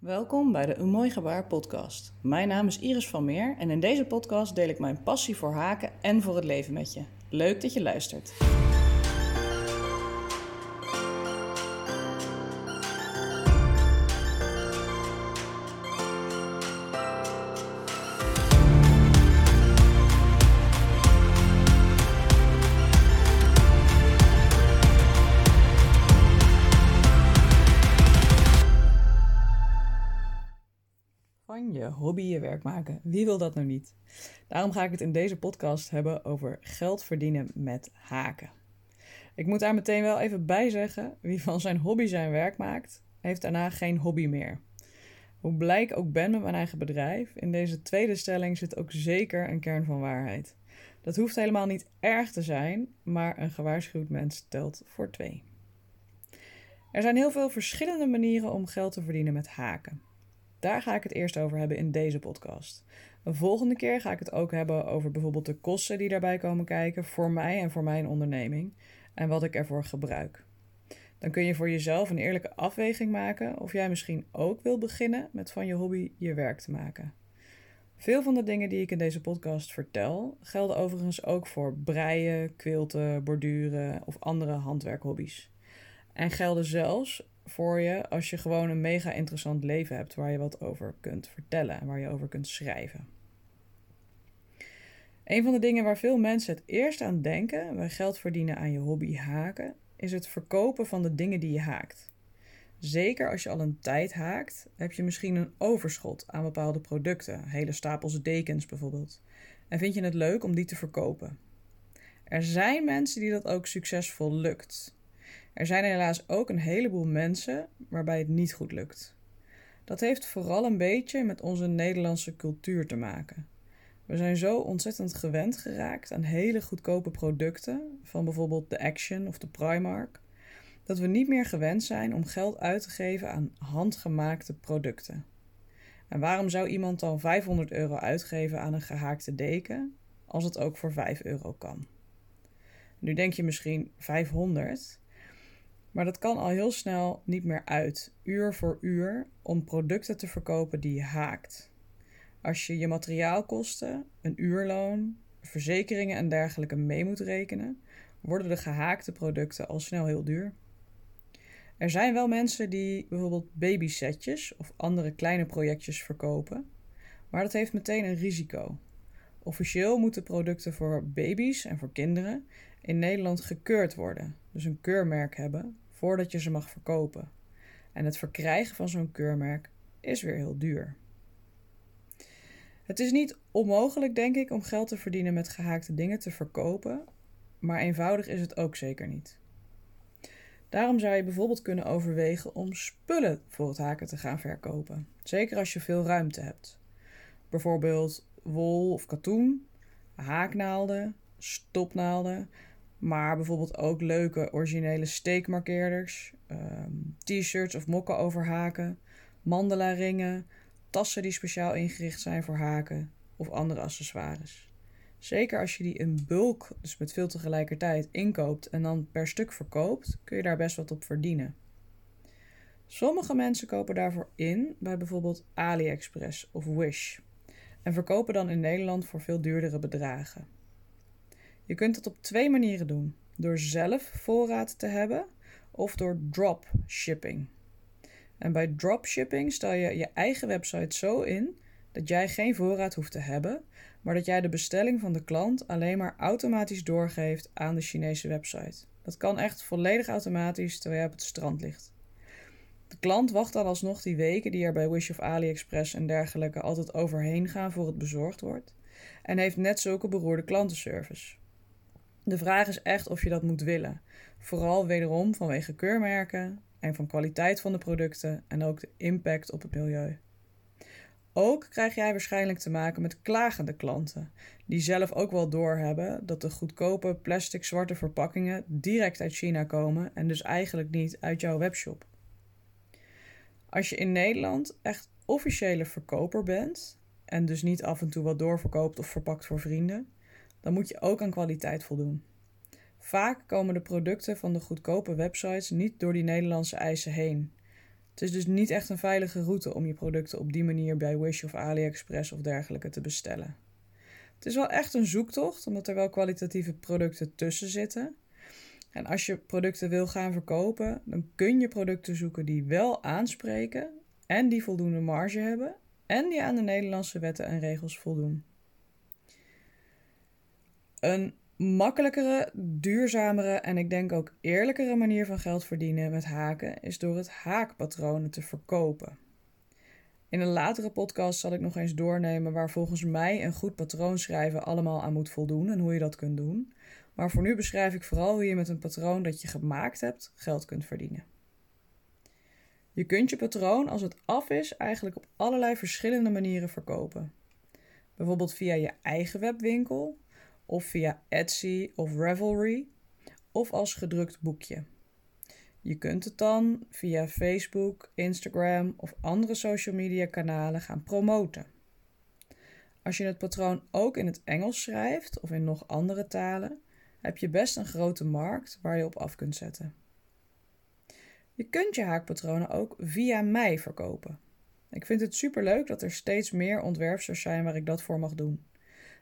Welkom bij de Een Mooi Gebaar podcast. Mijn naam is Iris van Meer en in deze podcast deel ik mijn passie voor haken en voor het leven met je. Leuk dat je luistert. Maken. Wie wil dat nou niet? Daarom ga ik het in deze podcast hebben over geld verdienen met haken. Ik moet daar meteen wel even bij zeggen: wie van zijn hobby zijn werk maakt, heeft daarna geen hobby meer. Hoe blij ik ook ben met mijn eigen bedrijf, in deze tweede stelling zit ook zeker een kern van waarheid. Dat hoeft helemaal niet erg te zijn, maar een gewaarschuwd mens telt voor twee. Er zijn heel veel verschillende manieren om geld te verdienen met haken. Daar ga ik het eerst over hebben in deze podcast. Een volgende keer ga ik het ook hebben over bijvoorbeeld de kosten die daarbij komen kijken voor mij en voor mijn onderneming en wat ik ervoor gebruik. Dan kun je voor jezelf een eerlijke afweging maken of jij misschien ook wil beginnen met van je hobby je werk te maken. Veel van de dingen die ik in deze podcast vertel gelden overigens ook voor breien, quilten, borduren of andere handwerkhobby's. En gelden zelfs voor je als je gewoon een mega interessant leven hebt waar je wat over kunt vertellen en waar je over kunt schrijven. Een van de dingen waar veel mensen het eerst aan denken bij geld verdienen aan je hobby haken, is het verkopen van de dingen die je haakt. Zeker als je al een tijd haakt, heb je misschien een overschot aan bepaalde producten, hele stapels dekens bijvoorbeeld. En vind je het leuk om die te verkopen. Er zijn mensen die dat ook succesvol lukt. Er zijn helaas ook een heleboel mensen waarbij het niet goed lukt. Dat heeft vooral een beetje met onze Nederlandse cultuur te maken. We zijn zo ontzettend gewend geraakt aan hele goedkope producten, van bijvoorbeeld de Action of de Primark, dat we niet meer gewend zijn om geld uit te geven aan handgemaakte producten. En waarom zou iemand dan 500 euro uitgeven aan een gehaakte deken, als het ook voor 5 euro kan? Nu denk je misschien 500, maar dat kan al heel snel niet meer uit, uur voor uur, om producten te verkopen die je haakt. Als je je materiaalkosten, een uurloon, verzekeringen en dergelijke mee moet rekenen, worden de gehaakte producten al snel heel duur. Er zijn wel mensen die bijvoorbeeld babysetjes of andere kleine projectjes verkopen, maar dat heeft meteen een risico. Officieel moeten producten voor baby's en voor kinderen in Nederland gekeurd worden, dus een keurmerk hebben, voordat je ze mag verkopen. En het verkrijgen van zo'n keurmerk is weer heel duur. Het is niet onmogelijk, denk ik, om geld te verdienen met gehaakte dingen te verkopen, maar eenvoudig is het ook zeker niet. Daarom zou je bijvoorbeeld kunnen overwegen om spullen voor het haken te gaan verkopen, zeker als je veel ruimte hebt. Bijvoorbeeld wol of katoen, haaknaalden, stopnaalden, maar bijvoorbeeld ook leuke originele steekmarkeerders, ehm, t-shirts of mokken over haken, mandala ringen, tassen die speciaal ingericht zijn voor haken of andere accessoires. Zeker als je die in bulk, dus met veel tegelijkertijd, inkoopt en dan per stuk verkoopt, kun je daar best wat op verdienen. Sommige mensen kopen daarvoor in bij bijvoorbeeld AliExpress of Wish en verkopen dan in Nederland voor veel duurdere bedragen. Je kunt het op twee manieren doen: door zelf voorraad te hebben of door dropshipping. En bij dropshipping stel je je eigen website zo in dat jij geen voorraad hoeft te hebben, maar dat jij de bestelling van de klant alleen maar automatisch doorgeeft aan de Chinese website. Dat kan echt volledig automatisch terwijl je op het strand ligt. De klant wacht dan alsnog die weken die er bij Wish of AliExpress en dergelijke altijd overheen gaan voor het bezorgd wordt. En heeft net zulke beroerde klantenservice. De vraag is echt of je dat moet willen. Vooral wederom vanwege keurmerken en van kwaliteit van de producten en ook de impact op het milieu. Ook krijg jij waarschijnlijk te maken met klagende klanten, die zelf ook wel doorhebben dat de goedkope plastic zwarte verpakkingen direct uit China komen en dus eigenlijk niet uit jouw webshop. Als je in Nederland echt officiële verkoper bent en dus niet af en toe wat doorverkoopt of verpakt voor vrienden, dan moet je ook aan kwaliteit voldoen. Vaak komen de producten van de goedkope websites niet door die Nederlandse eisen heen. Het is dus niet echt een veilige route om je producten op die manier bij Wish of AliExpress of dergelijke te bestellen. Het is wel echt een zoektocht, omdat er wel kwalitatieve producten tussen zitten. En als je producten wil gaan verkopen, dan kun je producten zoeken die wel aanspreken en die voldoende marge hebben en die aan de Nederlandse wetten en regels voldoen. Een makkelijkere, duurzamere en ik denk ook eerlijkere manier van geld verdienen met haken is door het haakpatronen te verkopen. In een latere podcast zal ik nog eens doornemen waar volgens mij een goed patroon schrijven allemaal aan moet voldoen en hoe je dat kunt doen. Maar voor nu beschrijf ik vooral hoe je met een patroon dat je gemaakt hebt geld kunt verdienen. Je kunt je patroon als het af is eigenlijk op allerlei verschillende manieren verkopen. Bijvoorbeeld via je eigen webwinkel, of via Etsy of Ravelry, of als gedrukt boekje. Je kunt het dan via Facebook, Instagram of andere social media kanalen gaan promoten. Als je het patroon ook in het Engels schrijft of in nog andere talen, heb je best een grote markt waar je op af kunt zetten. Je kunt je haakpatronen ook via mij verkopen. Ik vind het superleuk dat er steeds meer ontwerpers zijn waar ik dat voor mag doen.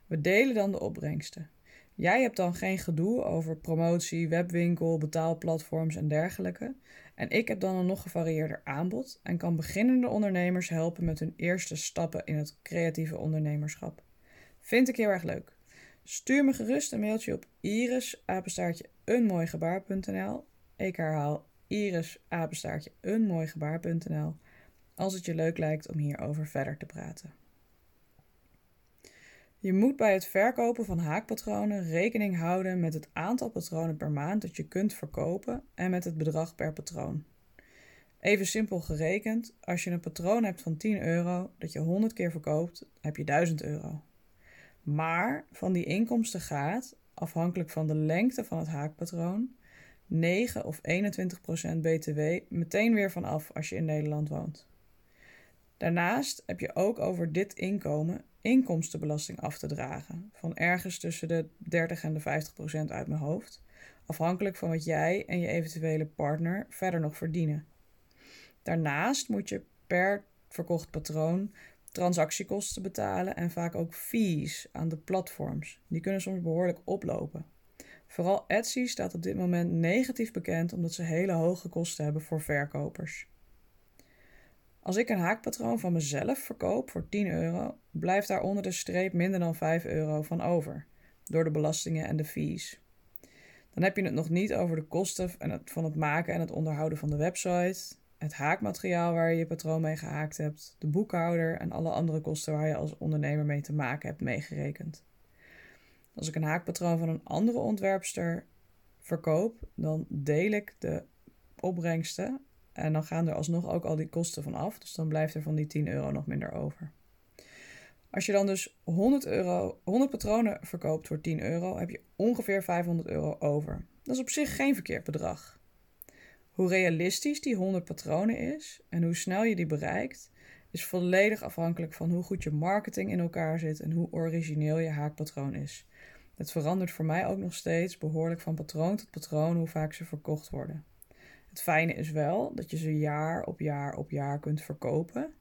We delen dan de opbrengsten. Jij hebt dan geen gedoe over promotie, webwinkel, betaalplatforms en dergelijke. En ik heb dan een nog gevarieerder aanbod en kan beginnende ondernemers helpen met hun eerste stappen in het creatieve ondernemerschap. Vind ik heel erg leuk. Stuur me gerust een mailtje op irisapenstaartje eenmooigebaar.nl. Ik herhaal irisapenstaartje eenmooigebaar.nl als het je leuk lijkt om hierover verder te praten. Je moet bij het verkopen van haakpatronen rekening houden met het aantal patronen per maand dat je kunt verkopen en met het bedrag per patroon. Even simpel gerekend, als je een patroon hebt van 10 euro dat je 100 keer verkoopt, heb je 1000 euro. Maar van die inkomsten gaat, afhankelijk van de lengte van het haakpatroon, 9 of 21 procent BTW meteen weer vanaf als je in Nederland woont. Daarnaast heb je ook over dit inkomen inkomstenbelasting af te dragen. Van ergens tussen de 30 en de 50 procent uit mijn hoofd. Afhankelijk van wat jij en je eventuele partner verder nog verdienen. Daarnaast moet je per verkocht patroon transactiekosten betalen en vaak ook fees aan de platforms. Die kunnen soms behoorlijk oplopen. Vooral Etsy staat op dit moment negatief bekend omdat ze hele hoge kosten hebben voor verkopers. Als ik een haakpatroon van mezelf verkoop voor 10 euro, blijft daar onder de streep minder dan 5 euro van over, door de belastingen en de fees. Dan heb je het nog niet over de kosten van het maken en het onderhouden van de website, het haakmateriaal waar je je patroon mee gehaakt hebt, de boekhouder en alle andere kosten waar je als ondernemer mee te maken hebt meegerekend. Als ik een haakpatroon van een andere ontwerpster verkoop, dan deel ik de opbrengsten en dan gaan er alsnog ook al die kosten van af. Dus dan blijft er van die 10 euro nog minder over. Als je dan dus 100, euro, 100 patronen verkoopt voor 10 euro, heb je ongeveer 500 euro over. Dat is op zich geen verkeerd bedrag. Hoe realistisch die 100 patronen is en hoe snel je die bereikt, is volledig afhankelijk van hoe goed je marketing in elkaar zit en hoe origineel je haakpatroon is. Het verandert voor mij ook nog steeds behoorlijk van patroon tot patroon hoe vaak ze verkocht worden. Het fijne is wel dat je ze jaar op jaar op jaar kunt verkopen.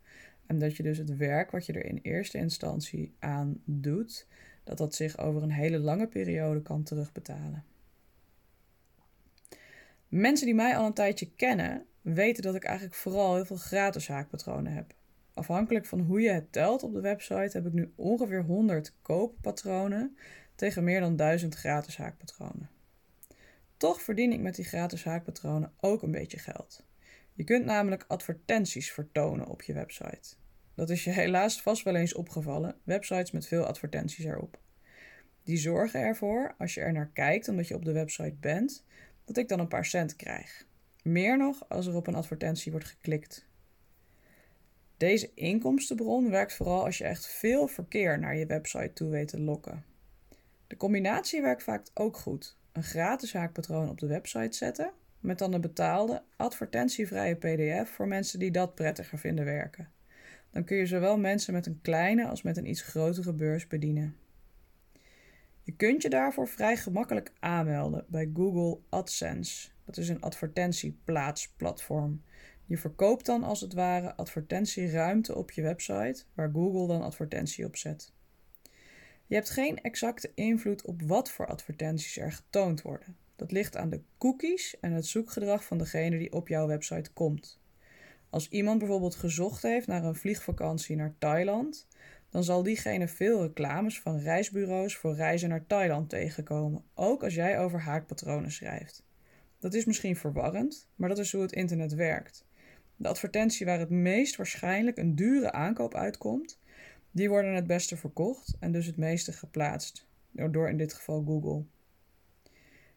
En dat je dus het werk wat je er in eerste instantie aan doet, dat dat zich over een hele lange periode kan terugbetalen. Mensen die mij al een tijdje kennen, weten dat ik eigenlijk vooral heel veel gratis haakpatronen heb. Afhankelijk van hoe je het telt op de website heb ik nu ongeveer 100 kooppatronen tegen meer dan 1000 gratis haakpatronen. Toch verdien ik met die gratis haakpatronen ook een beetje geld. Je kunt namelijk advertenties vertonen op je website. Dat is je helaas vast wel eens opgevallen, websites met veel advertenties erop. Die zorgen ervoor, als je er naar kijkt omdat je op de website bent, dat ik dan een paar cent krijg. Meer nog als er op een advertentie wordt geklikt. Deze inkomstenbron werkt vooral als je echt veel verkeer naar je website toe weet te lokken. De combinatie werkt vaak ook goed een gratis haakpatroon op de website zetten, met dan een betaalde, advertentievrije PDF voor mensen die dat prettiger vinden werken. Dan kun je zowel mensen met een kleine als met een iets grotere beurs bedienen. Je kunt je daarvoor vrij gemakkelijk aanmelden bij Google AdSense. Dat is een advertentieplaatsplatform. Je verkoopt dan als het ware advertentieruimte op je website, waar Google dan advertentie op zet. Je hebt geen exacte invloed op wat voor advertenties er getoond worden. Dat ligt aan de cookies en het zoekgedrag van degene die op jouw website komt. Als iemand bijvoorbeeld gezocht heeft naar een vliegvakantie naar Thailand, dan zal diegene veel reclames van reisbureaus voor reizen naar Thailand tegenkomen, ook als jij over haakpatronen schrijft. Dat is misschien verwarrend, maar dat is hoe het internet werkt. De advertentie waar het meest waarschijnlijk een dure aankoop uitkomt, die worden het beste verkocht en dus het meeste geplaatst, door in dit geval Google.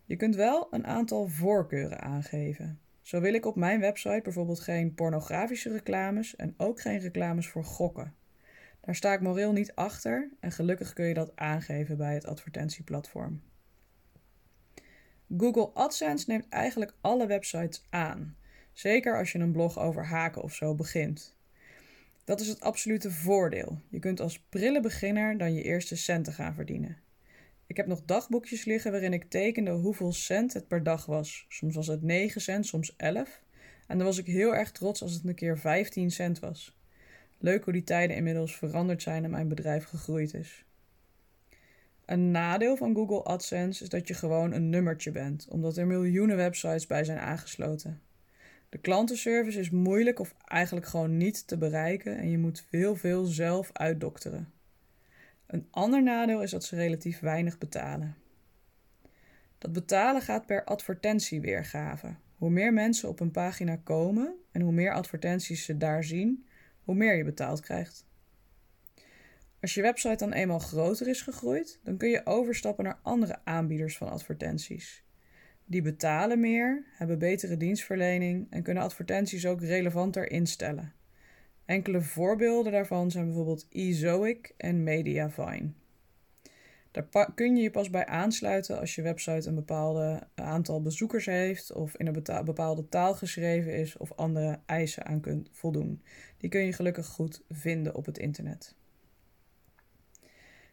Je kunt wel een aantal voorkeuren aangeven. Zo wil ik op mijn website bijvoorbeeld geen pornografische reclames en ook geen reclames voor gokken. Daar sta ik moreel niet achter en gelukkig kun je dat aangeven bij het advertentieplatform. Google AdSense neemt eigenlijk alle websites aan, zeker als je een blog over haken of zo begint. Dat is het absolute voordeel. Je kunt als prille beginner dan je eerste centen gaan verdienen. Ik heb nog dagboekjes liggen waarin ik tekende hoeveel cent het per dag was. Soms was het 9 cent, soms 11. En dan was ik heel erg trots als het een keer 15 cent was. Leuk hoe die tijden inmiddels veranderd zijn en mijn bedrijf gegroeid is. Een nadeel van Google AdSense is dat je gewoon een nummertje bent, omdat er miljoenen websites bij zijn aangesloten. De klantenservice is moeilijk of eigenlijk gewoon niet te bereiken en je moet veel, veel zelf uitdokteren. Een ander nadeel is dat ze relatief weinig betalen. Dat betalen gaat per advertentieweergave. Hoe meer mensen op een pagina komen en hoe meer advertenties ze daar zien, hoe meer je betaald krijgt. Als je website dan eenmaal groter is gegroeid, dan kun je overstappen naar andere aanbieders van advertenties. Die betalen meer, hebben betere dienstverlening en kunnen advertenties ook relevanter instellen. Enkele voorbeelden daarvan zijn bijvoorbeeld eZoic en Mediavine. Daar kun je je pas bij aansluiten als je website een bepaalde aantal bezoekers heeft of in een bepaalde taal geschreven is of andere eisen aan kunt voldoen. Die kun je gelukkig goed vinden op het internet.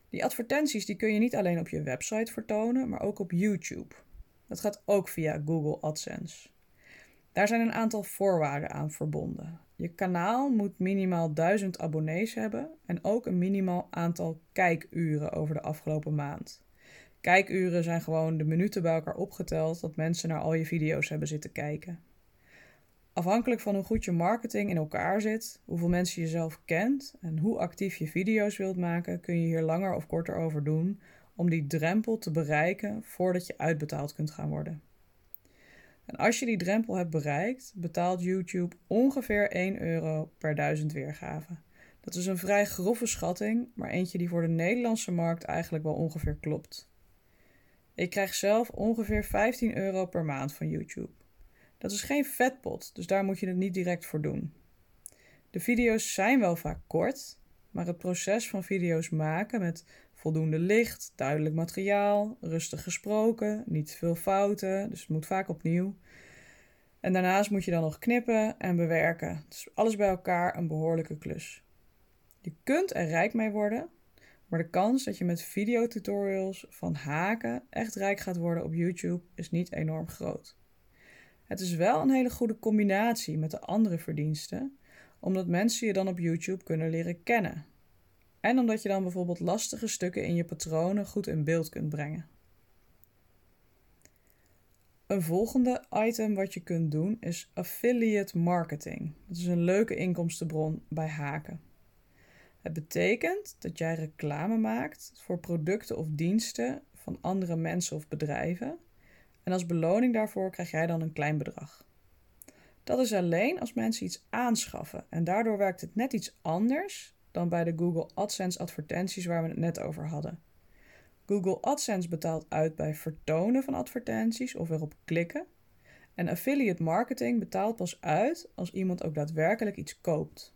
Die advertenties die kun je niet alleen op je website vertonen, maar ook op YouTube. Dat gaat ook via Google AdSense. Daar zijn een aantal voorwaarden aan verbonden. Je kanaal moet minimaal 1000 abonnees hebben en ook een minimaal aantal kijkuren over de afgelopen maand. Kijkuren zijn gewoon de minuten bij elkaar opgeteld dat mensen naar al je video's hebben zitten kijken. Afhankelijk van hoe goed je marketing in elkaar zit, hoeveel mensen je zelf kent en hoe actief je video's wilt maken, kun je hier langer of korter over doen om die drempel te bereiken voordat je uitbetaald kunt gaan worden. En als je die drempel hebt bereikt, betaalt YouTube ongeveer 1 euro per 1000 weergaven. Dat is een vrij grove schatting, maar eentje die voor de Nederlandse markt eigenlijk wel ongeveer klopt. Ik krijg zelf ongeveer 15 euro per maand van YouTube. Dat is geen vetpot, dus daar moet je het niet direct voor doen. De video's zijn wel vaak kort, maar het proces van video's maken met voldoende licht, duidelijk materiaal, rustig gesproken, niet veel fouten, dus het moet vaak opnieuw. En daarnaast moet je dan nog knippen en bewerken. Dus alles bij elkaar een behoorlijke klus. Je kunt er rijk mee worden, maar de kans dat je met videotutorials van haken echt rijk gaat worden op YouTube is niet enorm groot. Het is wel een hele goede combinatie met de andere verdiensten, omdat mensen je dan op YouTube kunnen leren kennen. En omdat je dan bijvoorbeeld lastige stukken in je patronen goed in beeld kunt brengen. Een volgende item wat je kunt doen is affiliate marketing. Dat is een leuke inkomstenbron bij haken. Het betekent dat jij reclame maakt voor producten of diensten van andere mensen of bedrijven. En als beloning daarvoor krijg jij dan een klein bedrag. Dat is alleen als mensen iets aanschaffen en daardoor werkt het net iets anders dan bij de Google AdSense advertenties waar we het net over hadden. Google AdSense betaalt uit bij vertonen van advertenties of erop klikken. En affiliate marketing betaalt pas uit als iemand ook daadwerkelijk iets koopt.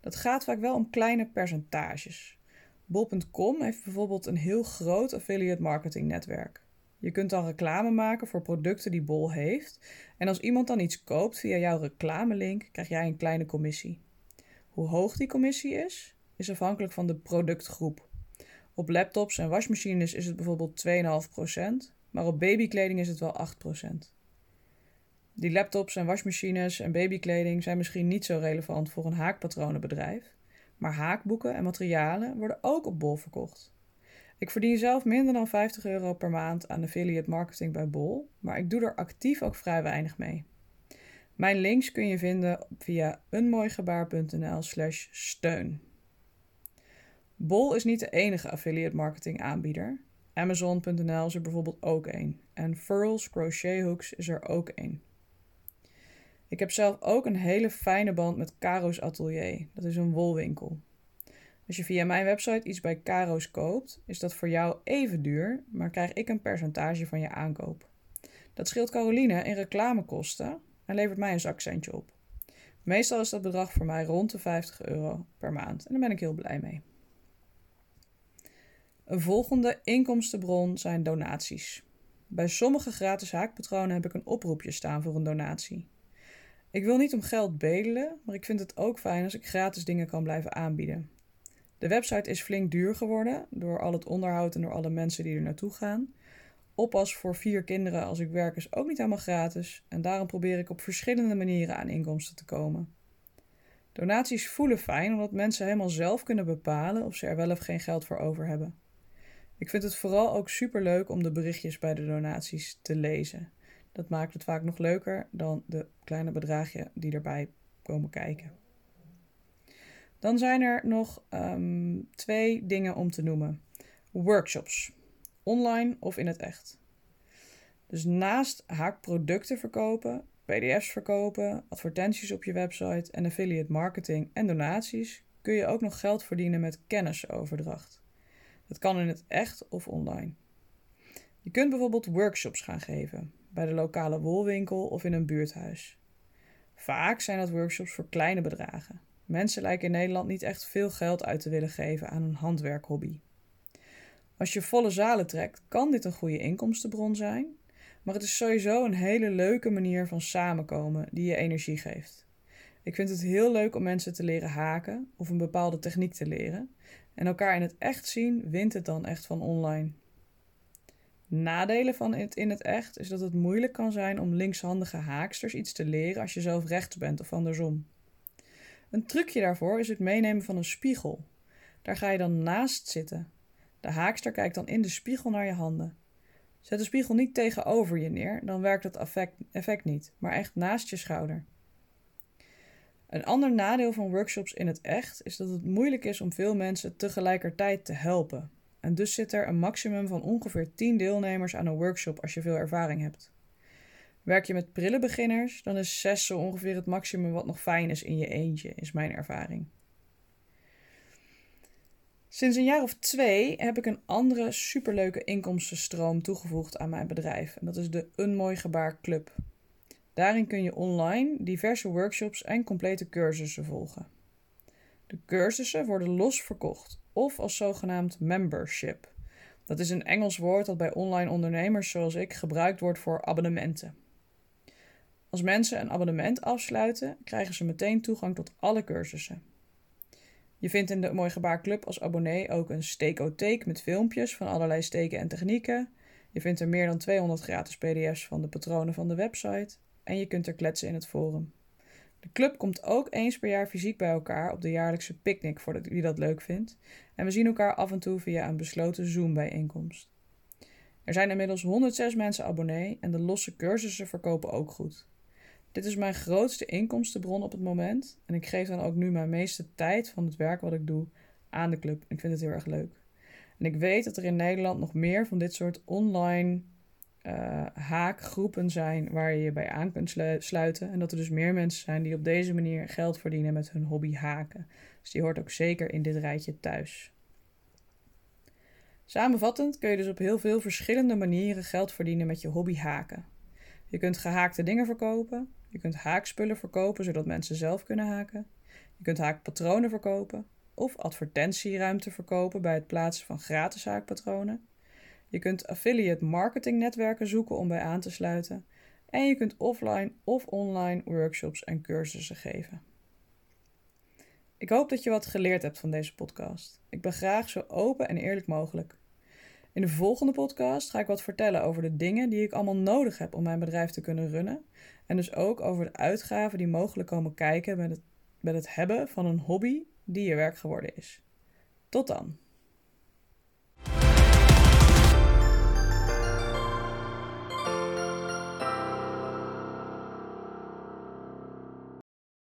Dat gaat vaak wel om kleine percentages. Bol.com heeft bijvoorbeeld een heel groot affiliate marketing netwerk. Je kunt dan reclame maken voor producten die Bol heeft. En als iemand dan iets koopt via jouw reclamelink, krijg jij een kleine commissie. Hoe hoog die commissie is, is afhankelijk van de productgroep. Op laptops en wasmachines is het bijvoorbeeld 2,5%, maar op babykleding is het wel 8%. Die laptops en wasmachines en babykleding zijn misschien niet zo relevant voor een haakpatronenbedrijf, maar haakboeken en materialen worden ook op Bol verkocht. Ik verdien zelf minder dan 50 euro per maand aan affiliate marketing bij Bol, maar ik doe er actief ook vrij weinig mee. Mijn links kun je vinden via eenmooigebaar.nl/slash steun. Bol is niet de enige affiliate marketing aanbieder. Amazon.nl is er bijvoorbeeld ook één. En Furls Crochet Hooks is er ook één. Ik heb zelf ook een hele fijne band met Caro's Atelier. Dat is een wolwinkel. Als je via mijn website iets bij Caro's koopt, is dat voor jou even duur, maar krijg ik een percentage van je aankoop. Dat scheelt Caroline in reclamekosten en levert mij een zakcentje op. Meestal is dat bedrag voor mij rond de 50 euro per maand en daar ben ik heel blij mee. Een volgende inkomstenbron zijn donaties. Bij sommige gratis haakpatronen heb ik een oproepje staan voor een donatie. Ik wil niet om geld bedelen, maar ik vind het ook fijn als ik gratis dingen kan blijven aanbieden. De website is flink duur geworden door al het onderhoud en door alle mensen die er naartoe gaan. Oppas voor vier kinderen als ik werk is ook niet helemaal gratis en daarom probeer ik op verschillende manieren aan inkomsten te komen. Donaties voelen fijn omdat mensen helemaal zelf kunnen bepalen of ze er wel of geen geld voor over hebben. Ik vind het vooral ook super leuk om de berichtjes bij de donaties te lezen. Dat maakt het vaak nog leuker dan de kleine bedragen die erbij komen kijken. Dan zijn er nog um, twee dingen om te noemen: workshops, online of in het echt. Dus naast haakproducten verkopen, PDF's verkopen, advertenties op je website en affiliate marketing en donaties kun je ook nog geld verdienen met kennisoverdracht. Dat kan in het echt of online. Je kunt bijvoorbeeld workshops gaan geven bij de lokale wolwinkel of in een buurthuis. Vaak zijn dat workshops voor kleine bedragen. Mensen lijken in Nederland niet echt veel geld uit te willen geven aan een handwerkhobby. Als je volle zalen trekt, kan dit een goede inkomstenbron zijn, maar het is sowieso een hele leuke manier van samenkomen die je energie geeft. Ik vind het heel leuk om mensen te leren haken of een bepaalde techniek te leren. En elkaar in het echt zien wint het dan echt van online. Nadelen van het in het echt is dat het moeilijk kan zijn om linkshandige haaksters iets te leren als je zelf rechts bent of andersom. Een trucje daarvoor is het meenemen van een spiegel. Daar ga je dan naast zitten. De haakster kijkt dan in de spiegel naar je handen. Zet de spiegel niet tegenover je neer, dan werkt het effect, niet, maar echt naast je schouder. Een ander nadeel van workshops in het echt is dat het moeilijk is om veel mensen tegelijkertijd te helpen. En dus zit er een maximum van ongeveer 10 deelnemers aan een workshop als je veel ervaring hebt. Werk je met brillenbeginners, dan is 6 zo ongeveer het maximum wat nog fijn is in je eentje, is mijn ervaring. Sinds een jaar of twee heb ik een andere superleuke inkomstenstroom toegevoegd aan mijn bedrijf. En dat is de Een Mooi Gebaar Club. Daarin kun je online diverse workshops en complete cursussen volgen. De cursussen worden los verkocht of als zogenaamd membership. Dat is een Engels woord dat bij online ondernemers zoals ik gebruikt wordt voor abonnementen. Als mensen een abonnement afsluiten, krijgen ze meteen toegang tot alle cursussen. Je vindt in de Mooi Gebaar Club als abonnee ook een steekotheek met filmpjes van allerlei steken en technieken. Je vindt er meer dan 200 gratis PDF's van de patronen van de website en je kunt er kletsen in het forum. De club komt ook eens per jaar fysiek bij elkaar op de jaarlijkse picknick voor wie dat leuk vindt. En we zien elkaar af en toe via een besloten Zoom-bijeenkomst. Er zijn inmiddels 106 mensen abonnee en de losse cursussen verkopen ook goed. Dit is mijn grootste inkomstenbron op het moment en ik geef dan ook nu mijn meeste tijd van het werk wat ik doe aan de club. Ik vind het heel erg leuk. En ik weet dat er in Nederland nog meer van dit soort online uh, haakgroepen zijn waar je je bij aan kunt sluiten. En dat er dus meer mensen zijn die op deze manier geld verdienen met hun hobby haken. Dus die hoort ook zeker in dit rijtje thuis. Samenvattend kun je dus op heel veel verschillende manieren geld verdienen met je hobby haken. Je kunt gehaakte dingen verkopen, je kunt haakspullen verkopen zodat mensen zelf kunnen haken, je kunt haakpatronen verkopen of advertentieruimte verkopen bij het plaatsen van gratis haakpatronen. Je kunt affiliate marketing netwerken zoeken om bij aan te sluiten. En je kunt offline of online workshops en cursussen geven. Ik hoop dat je wat geleerd hebt van deze podcast. Ik ben graag zo open en eerlijk mogelijk. In de volgende podcast ga ik wat vertellen over de dingen die ik allemaal nodig heb om mijn bedrijf te kunnen runnen. En dus ook over de uitgaven die mogelijk komen kijken met het, het hebben van een hobby die je werk geworden is. Tot dan!